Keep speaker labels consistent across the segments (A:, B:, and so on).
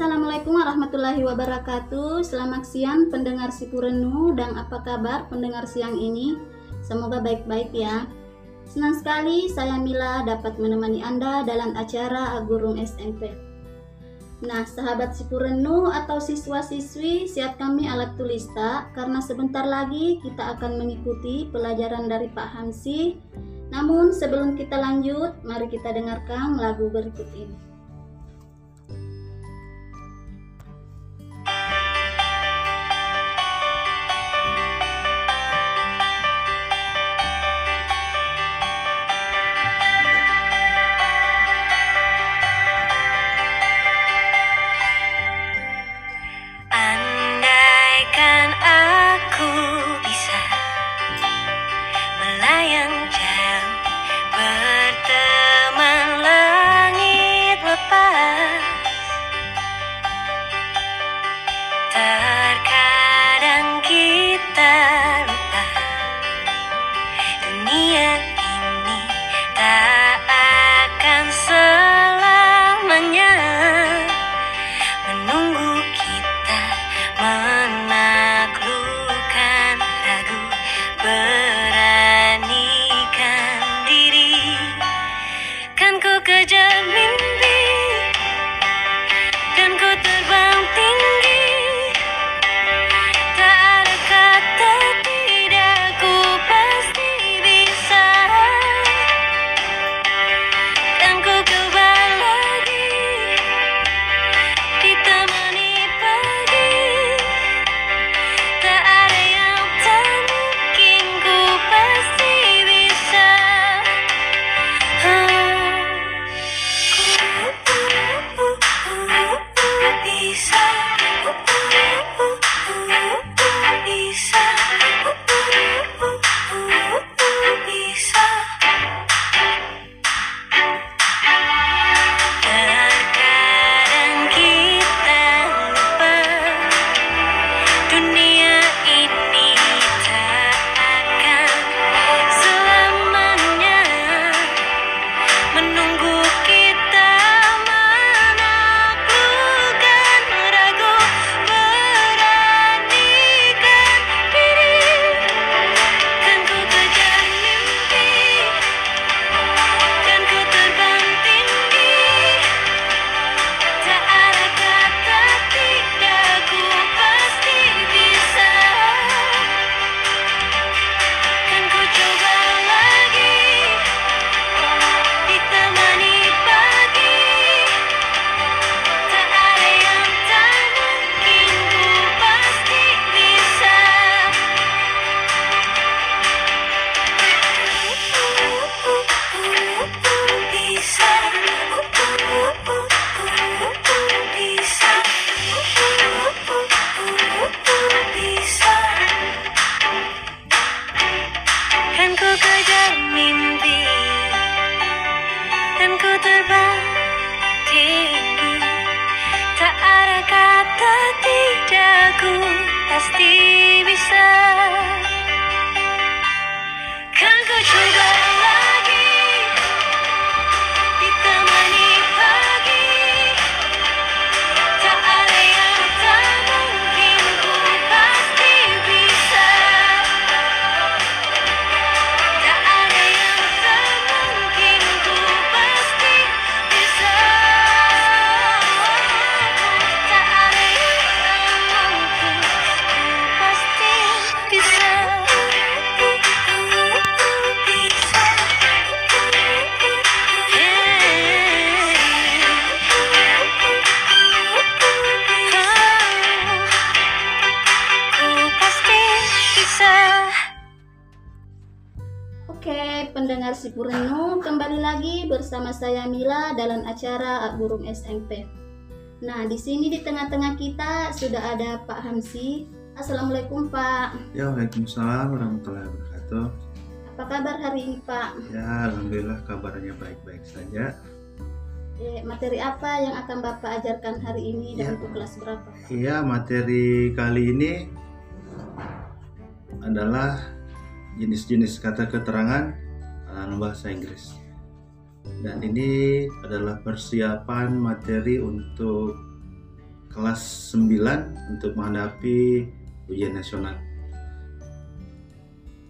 A: Assalamualaikum warahmatullahi wabarakatuh. Selamat siang pendengar Sipurenu dan apa kabar pendengar siang ini? Semoga baik-baik ya. Senang sekali saya Mila dapat menemani Anda dalam acara Agurung SMP. Nah, sahabat Sipurenu atau siswa-siswi, siap kami alat tulis tak? Karena sebentar lagi kita akan mengikuti pelajaran dari Pak Hamsi. Namun sebelum kita lanjut, mari kita dengarkan lagu berikut ini. Burung SMP. Nah, di sini di tengah-tengah kita sudah ada Pak Hamsi. Assalamualaikum Pak.
B: Ya, Waalaikumsalam warahmatullahi wabarakatuh.
A: Apa kabar hari ini Pak?
B: Ya, Alhamdulillah kabarnya baik-baik saja.
A: Eh, materi apa yang akan Bapak ajarkan hari ini dan ya. untuk kelas berapa?
B: Iya, materi kali ini adalah jenis-jenis kata keterangan dalam bahasa Inggris. Dan ini adalah persiapan materi untuk kelas 9 untuk menghadapi ujian nasional.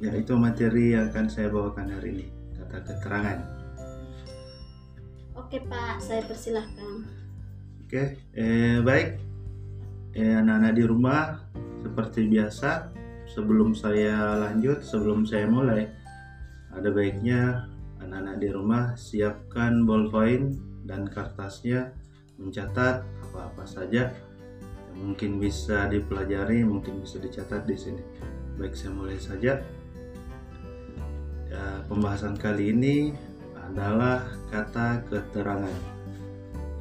B: Ya, itu materi yang akan saya bawakan hari ini, kata keterangan.
A: Oke Pak, saya persilahkan.
B: Oke, eh, baik. Eh, anak-anak di rumah, seperti biasa, sebelum saya lanjut, sebelum saya mulai, ada baiknya anak-anak di rumah siapkan ballpoint dan kertasnya mencatat apa-apa saja yang mungkin bisa dipelajari, mungkin bisa dicatat di sini. Baik, saya mulai saja. Ya, pembahasan kali ini adalah kata keterangan.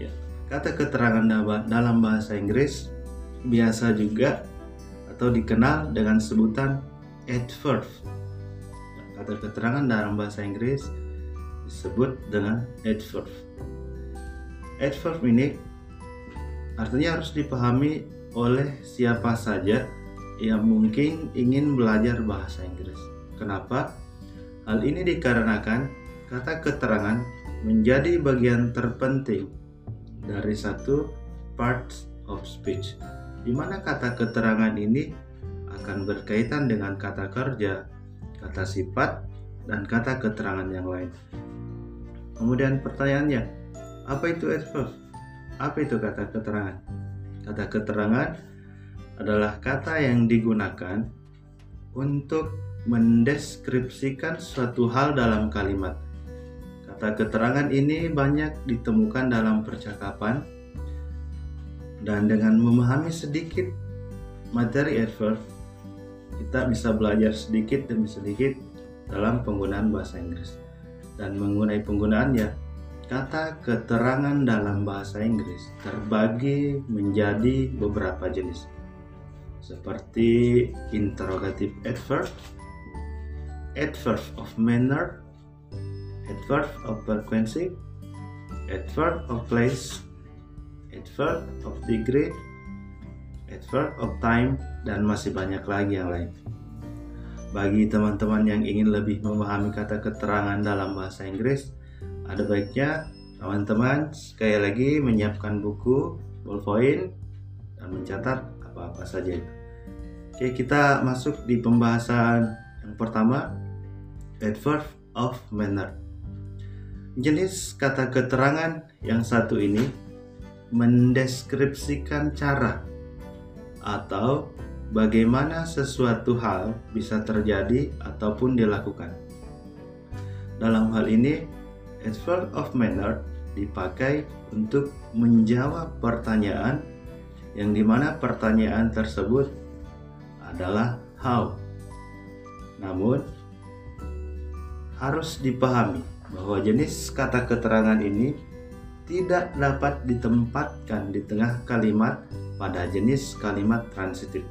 B: Ya, kata keterangan dalam bahasa Inggris biasa juga atau dikenal dengan sebutan adverb. Kata keterangan dalam bahasa Inggris disebut dengan adverb. Adverb ini artinya harus dipahami oleh siapa saja yang mungkin ingin belajar bahasa Inggris. Kenapa? Hal ini dikarenakan kata keterangan menjadi bagian terpenting dari satu part of speech, di mana kata keterangan ini akan berkaitan dengan kata kerja, kata sifat, dan kata keterangan yang lain. Kemudian pertanyaannya, apa itu adverb? Apa itu kata keterangan? Kata keterangan adalah kata yang digunakan untuk mendeskripsikan suatu hal dalam kalimat. Kata keterangan ini banyak ditemukan dalam percakapan dan dengan memahami sedikit materi adverb kita bisa belajar sedikit demi sedikit dalam penggunaan bahasa Inggris dan mengenai penggunaannya Kata keterangan dalam bahasa Inggris terbagi menjadi beberapa jenis, seperti interrogative adverb, adverb of manner, adverb of frequency, adverb of place, adverb of degree, adverb of time, dan masih banyak lagi yang lain. Bagi teman-teman yang ingin lebih memahami kata keterangan dalam bahasa Inggris, ada baiknya teman-teman sekali lagi menyiapkan buku, ballpoint, dan mencatat apa-apa saja itu. Oke, kita masuk di pembahasan yang pertama, adverb of manner. Jenis kata keterangan yang satu ini mendeskripsikan cara atau bagaimana sesuatu hal bisa terjadi ataupun dilakukan. Dalam hal ini, adverb of manner dipakai untuk menjawab pertanyaan yang di mana pertanyaan tersebut adalah how. Namun, harus dipahami bahwa jenis kata keterangan ini tidak dapat ditempatkan di tengah kalimat pada jenis kalimat transitif.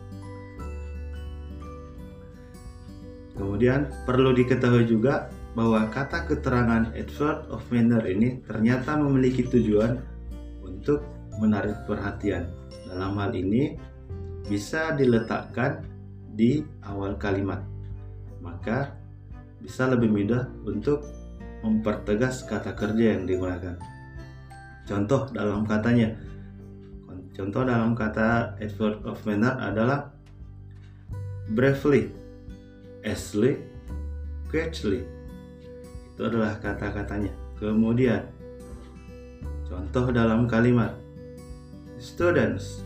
B: Kemudian perlu diketahui juga bahwa kata keterangan adverb of manner ini ternyata memiliki tujuan untuk menarik perhatian. Dalam hal ini bisa diletakkan di awal kalimat. Maka bisa lebih mudah untuk mempertegas kata kerja yang digunakan. Contoh dalam katanya. Contoh dalam kata adverb of manner adalah briefly, Ashley, quickly, itu adalah kata-katanya. Kemudian, contoh dalam kalimat, students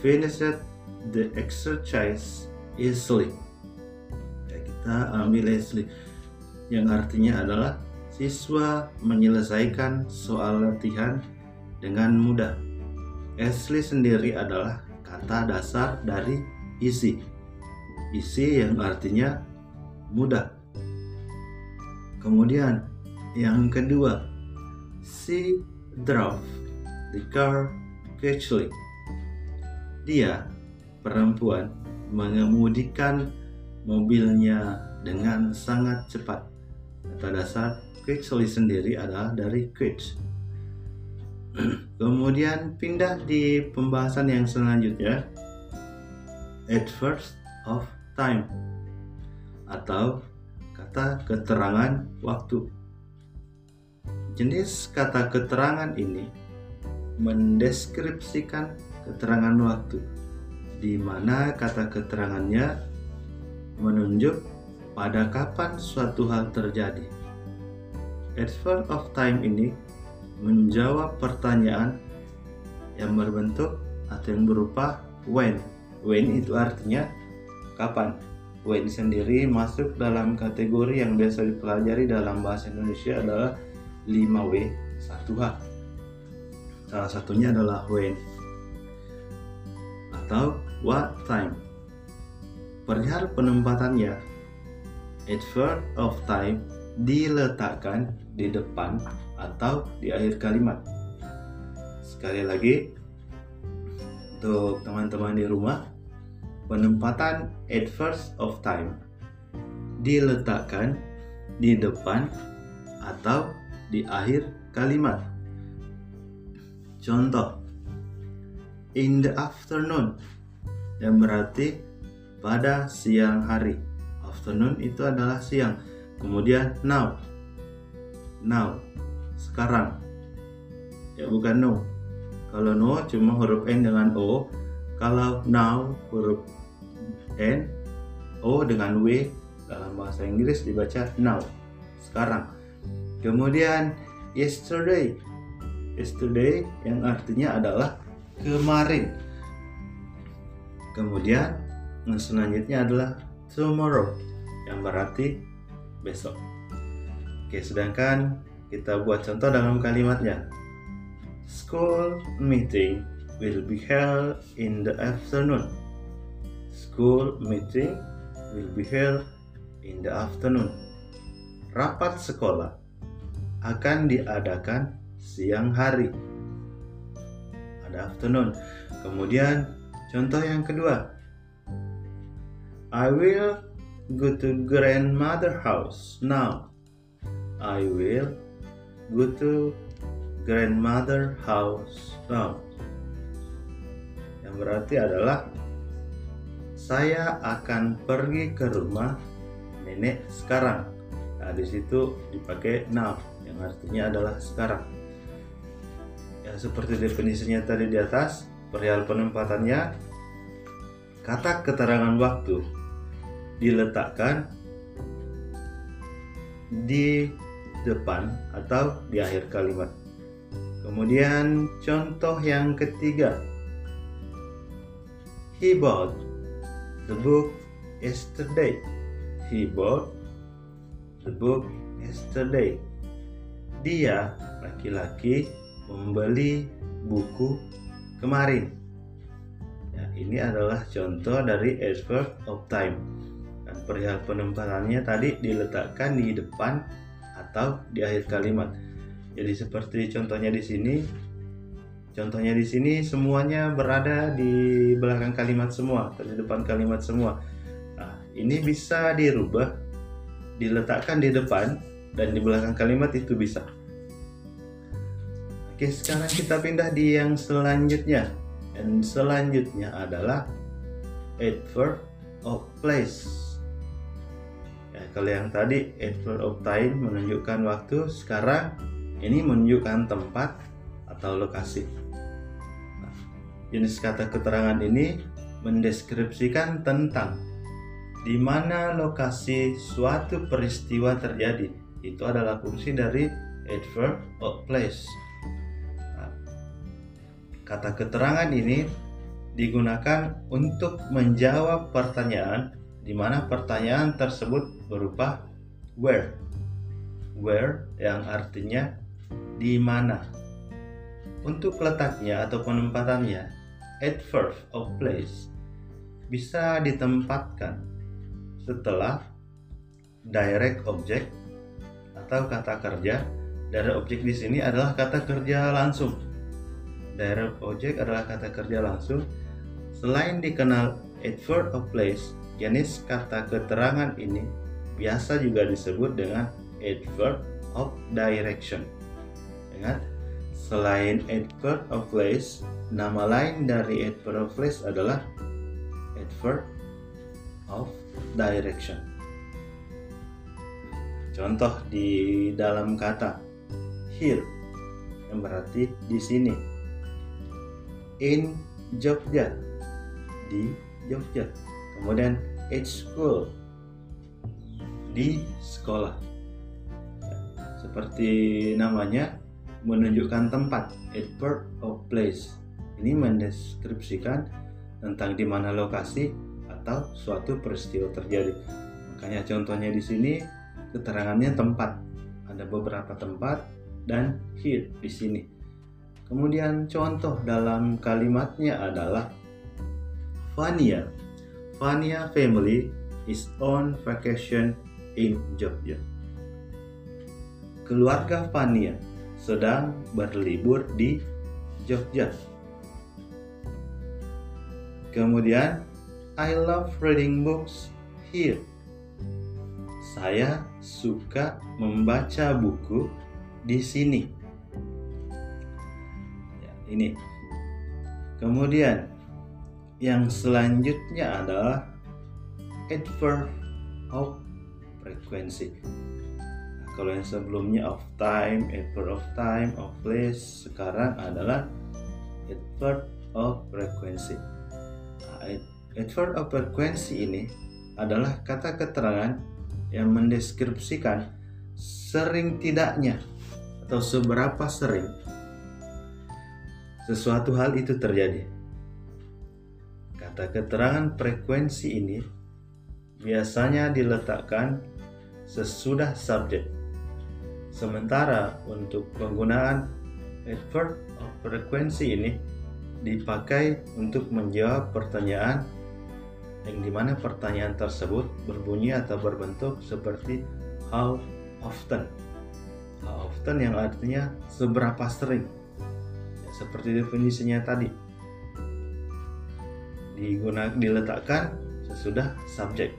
B: finished the exercise easily. Ya, kita ambil easily, yang artinya adalah siswa menyelesaikan soal latihan dengan mudah. Easily sendiri adalah kata dasar dari isi. Isi yang artinya mudah Kemudian yang kedua, she drove the car quickly. Dia perempuan mengemudikan mobilnya dengan sangat cepat. Kata dasar quickly sendiri adalah dari quick. Kemudian pindah di pembahasan yang selanjutnya, at first of time atau kata keterangan waktu. Jenis kata keterangan ini mendeskripsikan keterangan waktu di mana kata keterangannya menunjuk pada kapan suatu hal terjadi. Adverb of time ini menjawab pertanyaan yang berbentuk atau yang berupa when. When itu artinya kapan. When sendiri masuk dalam kategori yang biasa dipelajari dalam bahasa Indonesia adalah 5W 1H. Salah satunya adalah when atau what time. Perihal penempatannya, adverb of time diletakkan di depan atau di akhir kalimat. Sekali lagi, untuk teman-teman di rumah, penempatan adverse of time diletakkan di depan atau di akhir kalimat. Contoh, in the afternoon yang berarti pada siang hari. Afternoon itu adalah siang. Kemudian now. Now. Sekarang. Ya bukan no. Kalau no cuma huruf N dengan O. Kalau now huruf N O dengan W dalam bahasa Inggris dibaca now. Sekarang. Kemudian yesterday. Yesterday yang artinya adalah kemarin. Kemudian yang selanjutnya adalah tomorrow yang berarti besok. Oke, sedangkan kita buat contoh dalam kalimatnya. School meeting will be held in the afternoon. School meeting will be held in the afternoon. Rapat sekolah akan diadakan siang hari. Ada afternoon. Kemudian contoh yang kedua. I will go to grandmother house now. I will go to grandmother house now. Yang berarti adalah saya akan pergi ke rumah nenek sekarang. Nah, di situ dipakai now yang artinya adalah sekarang. Ya, seperti definisinya tadi di atas, perihal penempatannya kata keterangan waktu diletakkan di depan atau di akhir kalimat. Kemudian contoh yang ketiga. He bought the book yesterday. He bought the book yesterday. Dia laki-laki membeli buku kemarin. Ya, ini adalah contoh dari adverb of time. Dan perihal penempatannya tadi diletakkan di depan atau di akhir kalimat. Jadi seperti contohnya di sini, contohnya di sini semuanya berada di belakang kalimat semua, atau di depan kalimat semua. Nah, ini bisa dirubah, diletakkan di depan dan di belakang kalimat itu bisa. Oke, sekarang kita pindah di yang selanjutnya. Dan selanjutnya adalah adverb of place. Ya, kalau yang tadi adverb of time menunjukkan waktu, sekarang ini menunjukkan tempat atau lokasi. Jenis kata keterangan ini mendeskripsikan tentang di mana lokasi suatu peristiwa terjadi. Itu adalah fungsi dari adverb of place. Nah, kata keterangan ini digunakan untuk menjawab pertanyaan di mana pertanyaan tersebut berupa where. Where yang artinya di mana. Untuk letaknya atau penempatannya, adverb of place bisa ditempatkan setelah direct object atau kata kerja. Direct object di sini adalah kata kerja langsung. Direct object adalah kata kerja langsung. Selain dikenal adverb of place, jenis kata keterangan ini biasa juga disebut dengan adverb of direction. Ingat, selain adverb of place, nama lain dari adverb of place adalah adverb of direction. Contoh di dalam kata here yang berarti di sini. In Jogja di Jogja. Kemudian at school di sekolah. Seperti namanya menunjukkan tempat, adverb of place. Ini mendeskripsikan tentang di mana lokasi atau suatu peristiwa terjadi. Makanya contohnya di sini keterangannya tempat. Ada beberapa tempat dan here di sini. Kemudian contoh dalam kalimatnya adalah Vania. Vania family is on vacation in Jogja. Keluarga Vania sedang berlibur di Jogja. Kemudian, I love reading books here. Saya suka membaca buku di sini. Ya, ini. Kemudian, yang selanjutnya adalah adverb of frequency kalau yang sebelumnya of time, adverb of time, of place, sekarang adalah adverb of frequency. Nah, adverb of frequency ini adalah kata keterangan yang mendeskripsikan sering tidaknya atau seberapa sering sesuatu hal itu terjadi. Kata keterangan frekuensi ini biasanya diletakkan sesudah subjek Sementara untuk penggunaan adverb of frekuensi ini dipakai untuk menjawab pertanyaan yang di mana pertanyaan tersebut berbunyi atau berbentuk seperti how often. How often yang artinya seberapa sering. Ya, seperti definisinya tadi. Digunakan diletakkan sesudah subjek.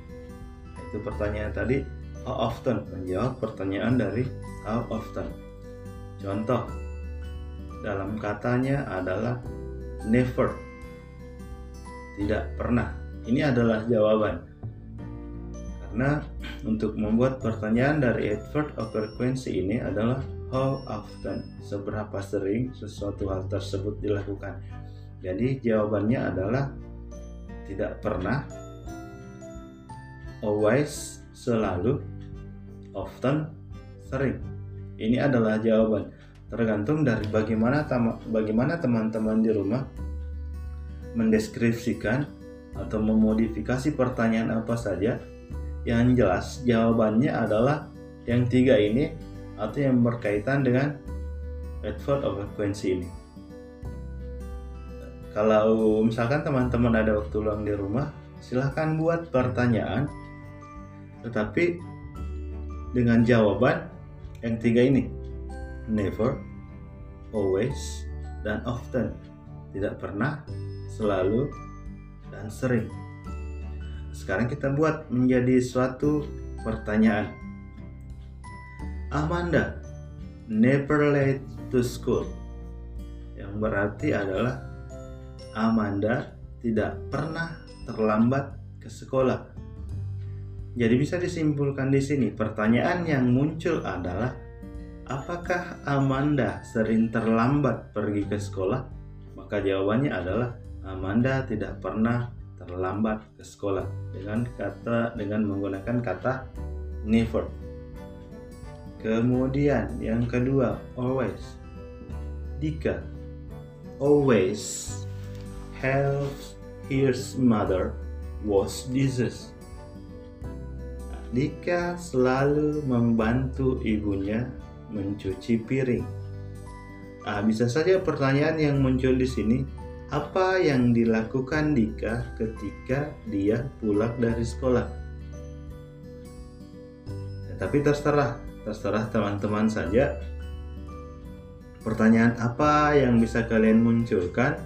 B: Itu pertanyaan tadi. How often? Menjawab pertanyaan dari how often. Contoh dalam katanya adalah never. Tidak pernah. Ini adalah jawaban. Karena untuk membuat pertanyaan dari adverb of frequency ini adalah how often, seberapa sering sesuatu hal tersebut dilakukan. Jadi jawabannya adalah tidak pernah, always, selalu, often, sering. Ini adalah jawaban. Tergantung dari bagaimana bagaimana teman-teman di rumah mendeskripsikan atau memodifikasi pertanyaan apa saja. Yang jelas jawabannya adalah yang tiga ini atau yang berkaitan dengan Redford of frequency ini. Kalau misalkan teman-teman ada waktu luang di rumah, silahkan buat pertanyaan, tetapi dengan jawaban yang tiga ini. Never always dan often. Tidak pernah selalu dan sering. Sekarang kita buat menjadi suatu pertanyaan. Amanda never late to school. Yang berarti adalah Amanda tidak pernah terlambat ke sekolah jadi bisa disimpulkan di sini pertanyaan yang muncul adalah apakah Amanda sering terlambat pergi ke sekolah? Maka jawabannya adalah Amanda tidak pernah terlambat ke sekolah dengan kata dengan menggunakan kata never. Kemudian yang kedua always. Dika always helps his mother wash dishes Dika selalu membantu ibunya mencuci piring. Nah, bisa saja pertanyaan yang muncul di sini, apa yang dilakukan Dika ketika dia pulang dari sekolah? Ya, tapi terserah, terserah teman-teman saja. Pertanyaan apa yang bisa kalian munculkan?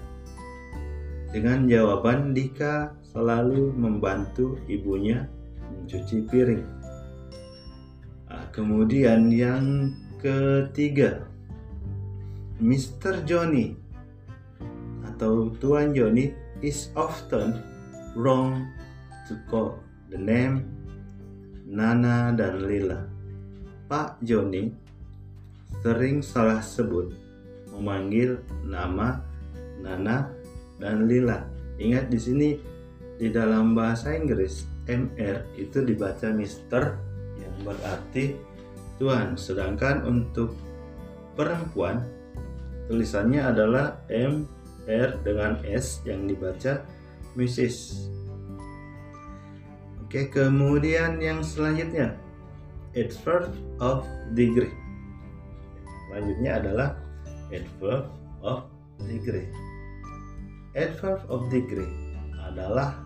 B: Dengan jawaban Dika selalu membantu ibunya mencuci piring. Nah, kemudian yang ketiga, Mr. Johnny atau Tuan Johnny is often wrong to call the name Nana dan Lila. Pak Johnny sering salah sebut memanggil nama Nana dan lila. Ingat di sini di dalam bahasa Inggris MR itu dibaca Mister yang berarti Tuhan. Sedangkan untuk perempuan tulisannya adalah M R dengan S yang dibaca Mrs. Oke, kemudian yang selanjutnya adverb of degree. Selanjutnya adalah adverb of degree. Adverb of degree adalah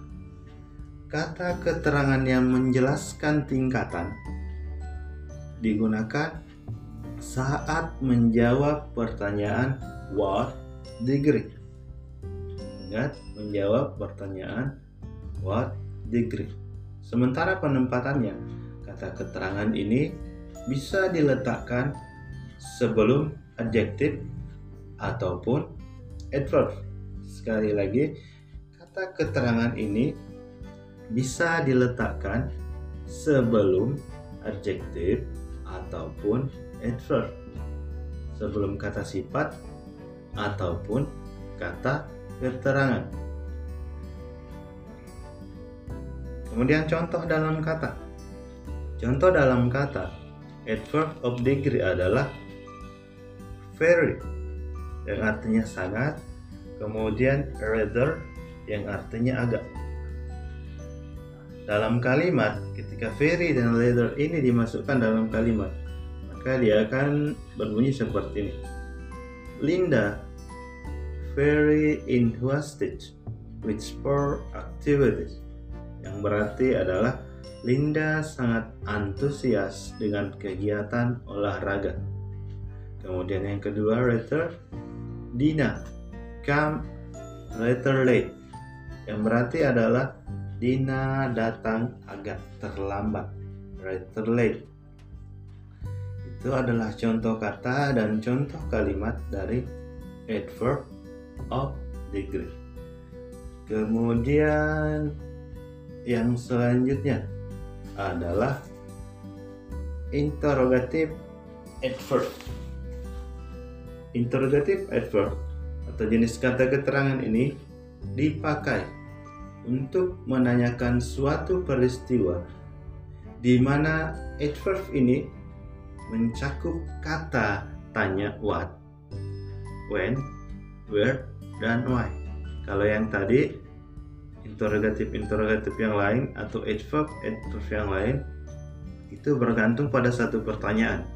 B: kata keterangan yang menjelaskan tingkatan digunakan saat menjawab pertanyaan what degree. Ingat, menjawab pertanyaan what degree. Sementara penempatannya, kata keterangan ini bisa diletakkan sebelum adjektif ataupun adverb. Sekali lagi, kata keterangan ini bisa diletakkan sebelum adjektif ataupun adverb. Sebelum kata sifat ataupun kata keterangan. Kemudian contoh dalam kata. Contoh dalam kata adverb of degree adalah very yang artinya sangat, kemudian rather yang artinya agak. Dalam kalimat, ketika very dan rather ini dimasukkan dalam kalimat, maka dia akan berbunyi seperti ini. Linda very enthusiastic with sport activities yang berarti adalah Linda sangat antusias dengan kegiatan olahraga. Kemudian yang kedua, letter Dina come letter late yang berarti adalah Dina datang agak terlambat. Letter late itu adalah contoh kata dan contoh kalimat dari adverb of degree. Kemudian yang selanjutnya adalah interrogative adverb. Interrogative adverb atau jenis kata keterangan ini dipakai untuk menanyakan suatu peristiwa di mana adverb ini mencakup kata tanya what, when, where, dan why. Kalau yang tadi interrogatif-interrogatif yang lain atau adverb adverb yang lain itu bergantung pada satu pertanyaan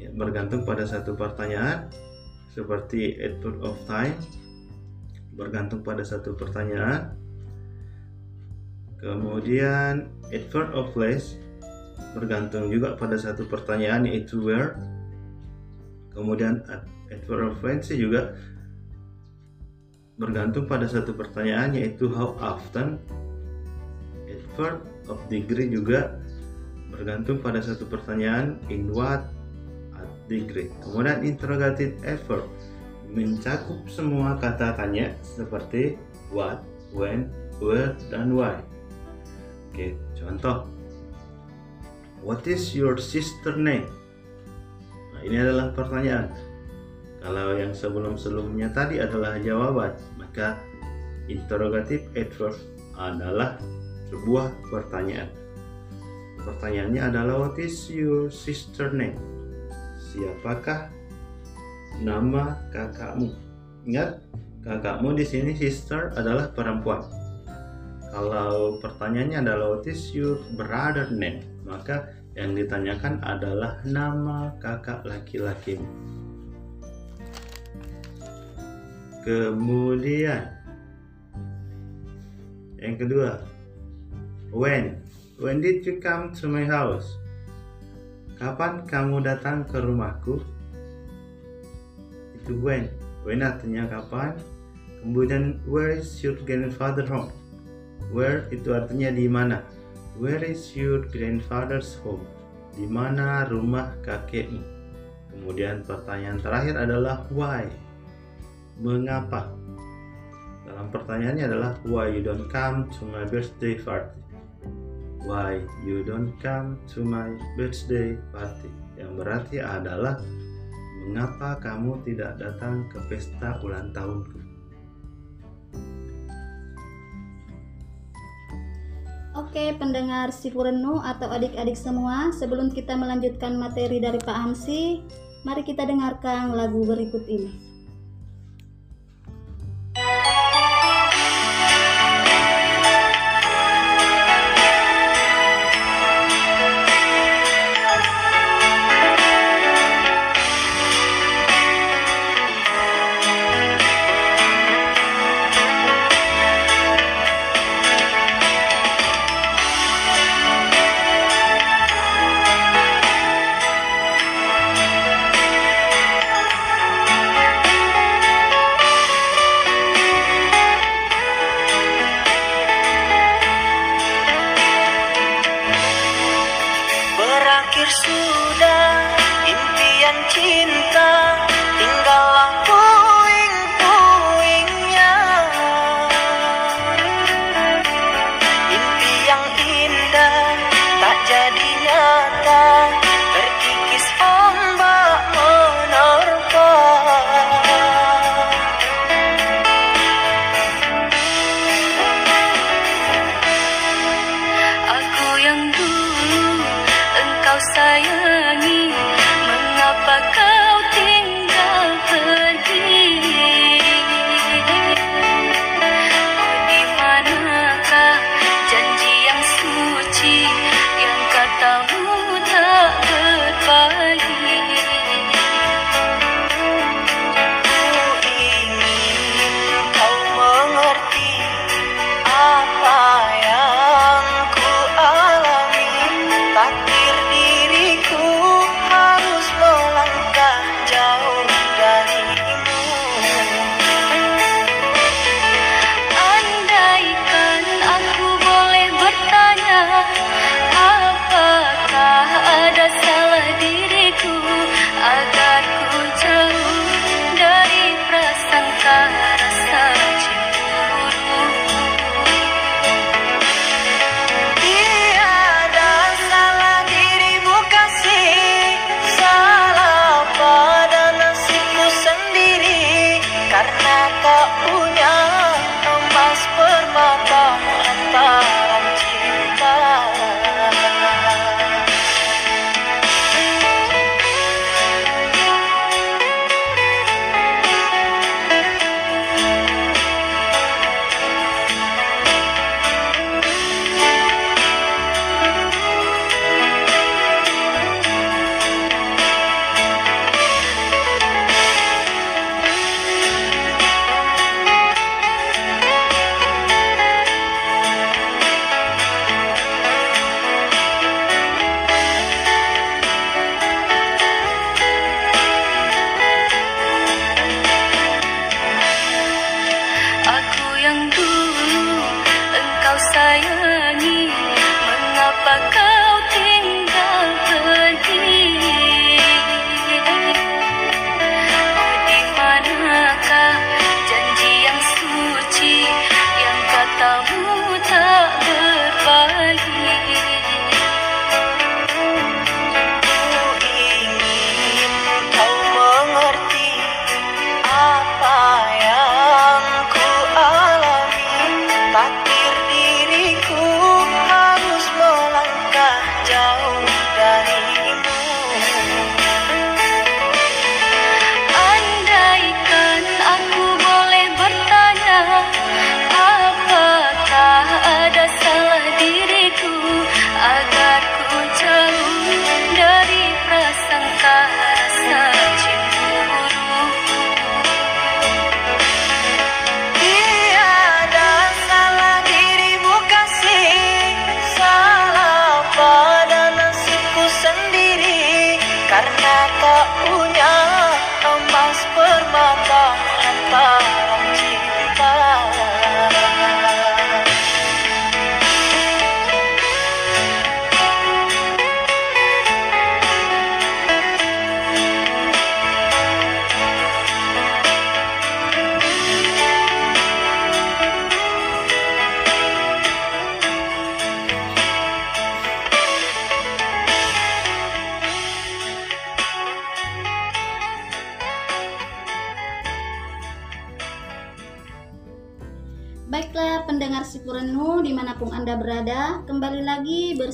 B: ya, bergantung pada satu pertanyaan seperti adverb of time bergantung pada satu pertanyaan kemudian adverb of place bergantung juga pada satu pertanyaan yaitu where. Kemudian adverb of frequency juga bergantung pada satu pertanyaan yaitu how often. Adverb of degree juga bergantung pada satu pertanyaan in what degree. Kemudian interrogative adverb mencakup semua kata tanya seperti what when where dan why oke contoh what is your sister name nah ini adalah pertanyaan kalau yang sebelum-sebelumnya tadi adalah jawaban, maka interrogative adverb adalah sebuah pertanyaan. Pertanyaannya adalah what is your sister name? Siapakah nama kakakmu? Ingat, kakakmu di sini sister adalah perempuan. Kalau pertanyaannya adalah what is your brother name? Maka yang ditanyakan adalah nama kakak laki-lakimu. Kemudian yang kedua, when? When did you come to my house? Kapan kamu datang ke rumahku? Itu when. When artinya kapan. Kemudian where is your grandfather home? Where itu artinya di mana. Where is your grandfather's home? Di mana rumah kakekmu? Kemudian pertanyaan terakhir adalah why mengapa? Dalam pertanyaannya adalah why you don't come to my birthday party? Why you don't come to my birthday party? Yang berarti adalah mengapa kamu tidak datang ke pesta ulang tahunku?
C: Oke, pendengar Sipurenu atau adik-adik semua, sebelum kita melanjutkan materi dari Pak Hamsi, mari kita dengarkan lagu berikut ini.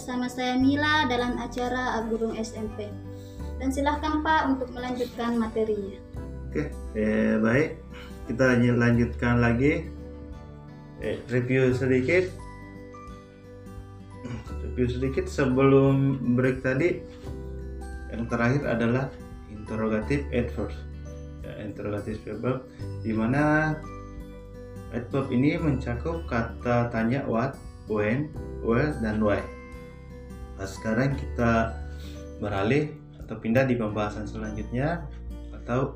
A: Bersama saya Mila dalam acara Agurung SMP. Dan silahkan Pak untuk melanjutkan materinya.
B: Oke, eh, baik. Kita lanjutkan lagi. Eh, review sedikit. Review sedikit sebelum break tadi. Yang terakhir adalah interrogative adverb. Ya, interrogative adverb di mana Adverb ini mencakup kata tanya what, when, where, dan why. Nah, sekarang kita beralih atau pindah di pembahasan selanjutnya atau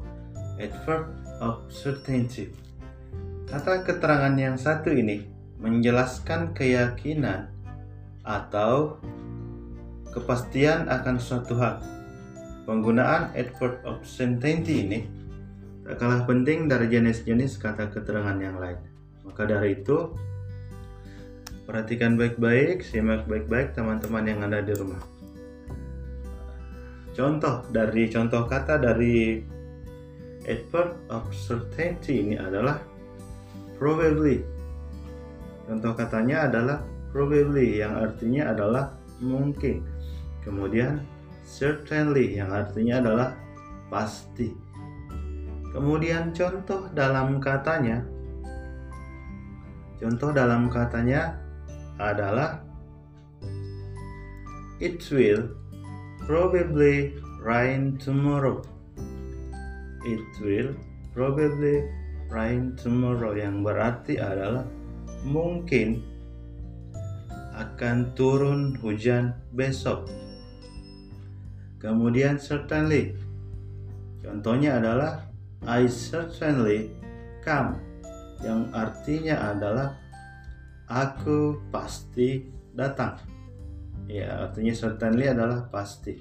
B: adverb of certainty. Kata keterangan yang satu ini menjelaskan keyakinan atau kepastian akan suatu hal. Penggunaan adverb of certainty ini tak kalah penting dari jenis-jenis kata keterangan yang lain. Maka dari itu, perhatikan baik-baik, simak baik-baik teman-teman yang ada di rumah. Contoh dari contoh kata dari adverb of certainty ini adalah probably. Contoh katanya adalah probably yang artinya adalah mungkin. Kemudian certainly yang artinya adalah pasti. Kemudian contoh dalam katanya Contoh dalam katanya adalah It will probably rain tomorrow. It will probably rain tomorrow yang berarti adalah mungkin akan turun hujan besok. Kemudian certainly. Contohnya adalah I certainly come yang artinya adalah aku pasti datang. Ya, artinya certainly adalah pasti.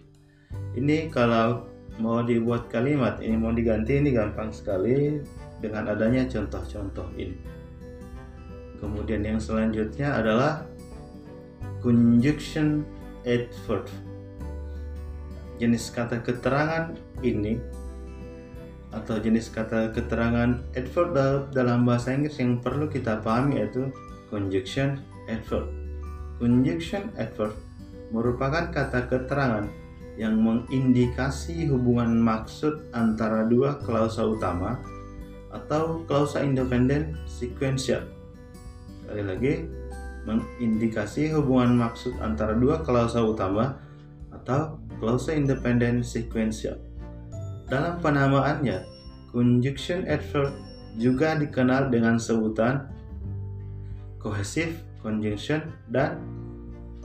B: Ini kalau mau dibuat kalimat ini mau diganti ini gampang sekali dengan adanya contoh-contoh ini. Kemudian yang selanjutnya adalah conjunction adverb. Jenis kata keterangan ini atau jenis kata keterangan adverb dalam bahasa Inggris yang perlu kita pahami yaitu conjunction adverb. Conjunction adverb merupakan kata keterangan yang mengindikasi hubungan maksud antara dua klausa utama atau klausa independen sekuensial. Sekali lagi, mengindikasi hubungan maksud antara dua klausa utama atau klausa independen sekuensial. Dalam penamaannya, conjunction adverb juga dikenal dengan sebutan cohesive conjunction dan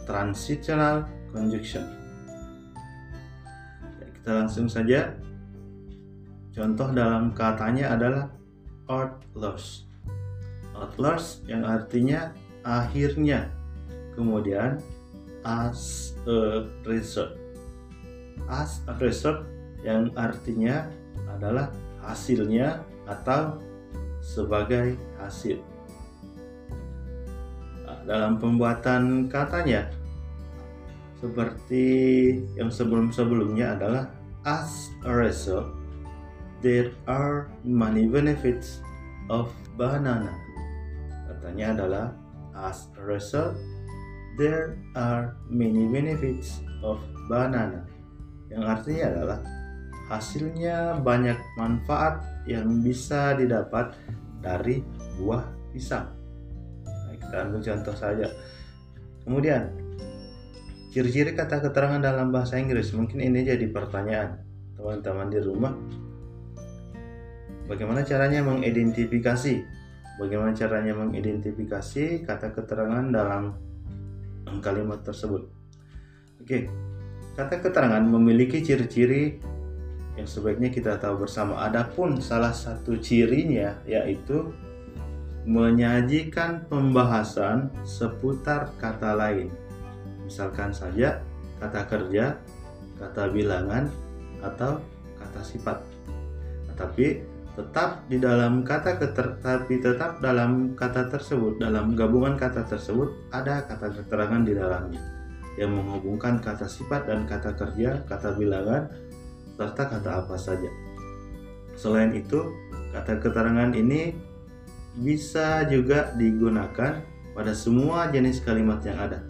B: transitional conjunction. Ya, kita langsung saja. Contoh dalam katanya adalah outlaws. Outlaws yang artinya akhirnya. Kemudian as a result. As a result yang artinya adalah hasilnya atau sebagai hasil. Dalam pembuatan katanya, seperti yang sebelum-sebelumnya adalah as a result, there are many benefits of banana. Katanya adalah as a result, there are many benefits of banana. Yang artinya adalah hasilnya banyak manfaat yang bisa didapat dari buah pisang. Kita ambil contoh saja. Kemudian, ciri-ciri kata keterangan dalam bahasa Inggris. Mungkin ini jadi pertanyaan teman-teman di rumah. Bagaimana caranya mengidentifikasi? Bagaimana caranya mengidentifikasi kata keterangan dalam kalimat tersebut? Oke, kata keterangan memiliki ciri-ciri yang sebaiknya kita tahu bersama. Adapun salah satu cirinya yaitu menyajikan pembahasan seputar kata lain. Misalkan saja kata kerja, kata bilangan, atau kata sifat. Tapi tetap di dalam kata keter, tapi tetap dalam kata tersebut, dalam gabungan kata tersebut ada kata keterangan di dalamnya yang menghubungkan kata sifat dan kata kerja, kata bilangan, serta kata apa saja. Selain itu, kata keterangan ini bisa juga digunakan pada semua jenis kalimat yang ada.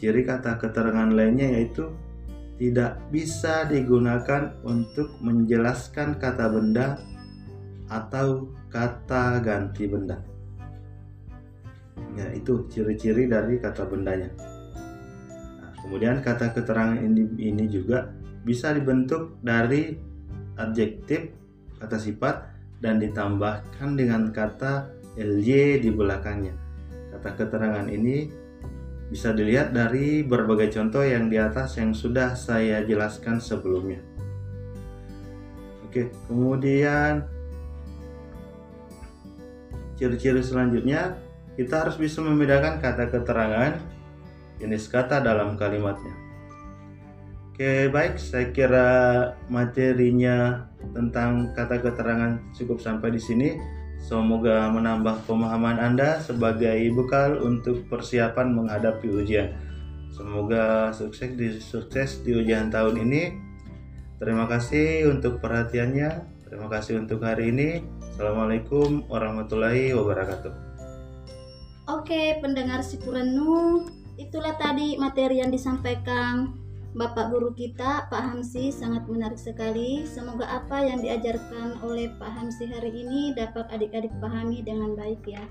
B: Ciri kata keterangan lainnya yaitu tidak bisa digunakan untuk menjelaskan kata benda atau kata ganti benda. Ya, itu ciri-ciri dari kata bendanya. Nah, kemudian kata keterangan ini, ini juga bisa dibentuk dari adjektif, kata sifat, dan ditambahkan dengan kata ly di belakangnya. Kata keterangan ini bisa dilihat dari berbagai contoh yang di atas yang sudah saya jelaskan sebelumnya. Oke, kemudian ciri-ciri selanjutnya kita harus bisa membedakan kata keterangan jenis kata dalam kalimatnya. Oke, baik, saya kira materinya tentang kata keterangan cukup sampai di sini. Semoga menambah pemahaman Anda sebagai bekal untuk persiapan menghadapi ujian. Semoga sukses di sukses di ujian tahun ini. Terima kasih untuk perhatiannya. Terima kasih untuk hari ini. Assalamualaikum warahmatullahi wabarakatuh.
A: Oke, pendengar Sipurenu, itulah tadi materi yang disampaikan Bapak guru kita, Pak Hamsi, sangat menarik sekali. Semoga apa yang diajarkan oleh Pak Hamsi hari ini dapat adik-adik pahami dengan baik ya.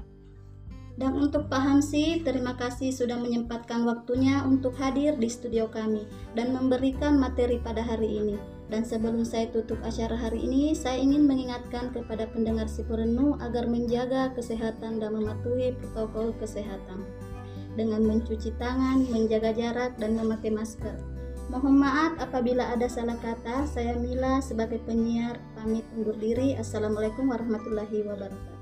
A: Dan untuk Pak Hamsi, terima kasih sudah menyempatkan waktunya untuk hadir di studio kami dan memberikan materi pada hari ini. Dan sebelum saya tutup acara hari ini, saya ingin mengingatkan kepada pendengar Sipurenu agar menjaga kesehatan dan mematuhi protokol kesehatan dengan mencuci tangan, menjaga jarak, dan memakai masker. Mohon maaf apabila ada salah kata. Saya Mila sebagai penyiar pamit undur diri. Assalamualaikum warahmatullahi wabarakatuh.